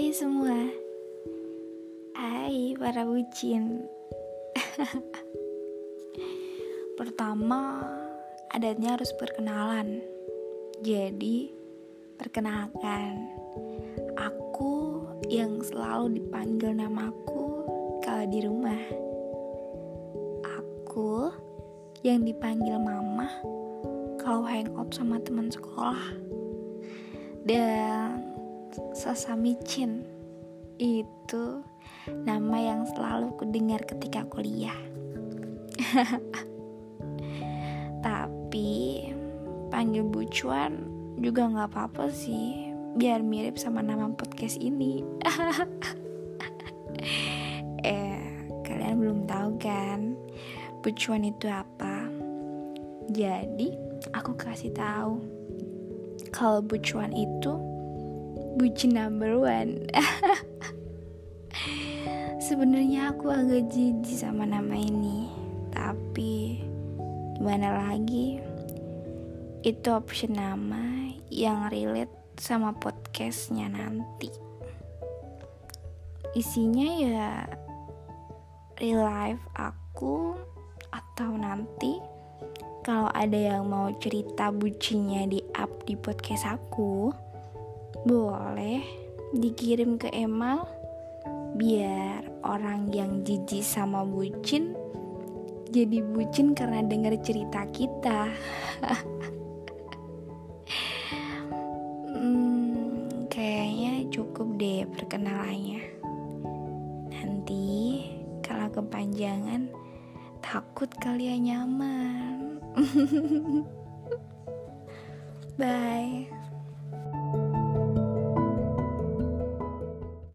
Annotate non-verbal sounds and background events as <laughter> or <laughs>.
Hai semua. Hai para bucin. <laughs> Pertama Adatnya harus perkenalan. Jadi Perkenalkan. Aku yang selalu dipanggil namaku Kalau di rumah. Aku yang dipanggil mama Kalau hangout sama teman sekolah. Dan Sasamicin itu nama yang selalu kudengar ketika kuliah. <laughs> Tapi panggil bucuan juga nggak apa-apa sih, biar mirip sama nama podcast ini. <laughs> eh, kalian belum tahu kan, bucuan itu apa? Jadi aku kasih tahu kalau bucuan itu bucin number one. <laughs> Sebenarnya aku agak jijik sama nama ini, tapi gimana lagi? Itu option nama yang relate sama podcastnya nanti. Isinya ya real life aku atau nanti kalau ada yang mau cerita bucinya di up di podcast aku, boleh dikirim ke email biar orang yang jijik sama bucin jadi bucin karena dengar cerita kita. <laughs> hmm, kayaknya cukup deh perkenalannya. Nanti kalau kepanjangan takut kalian nyaman. <laughs> Bye.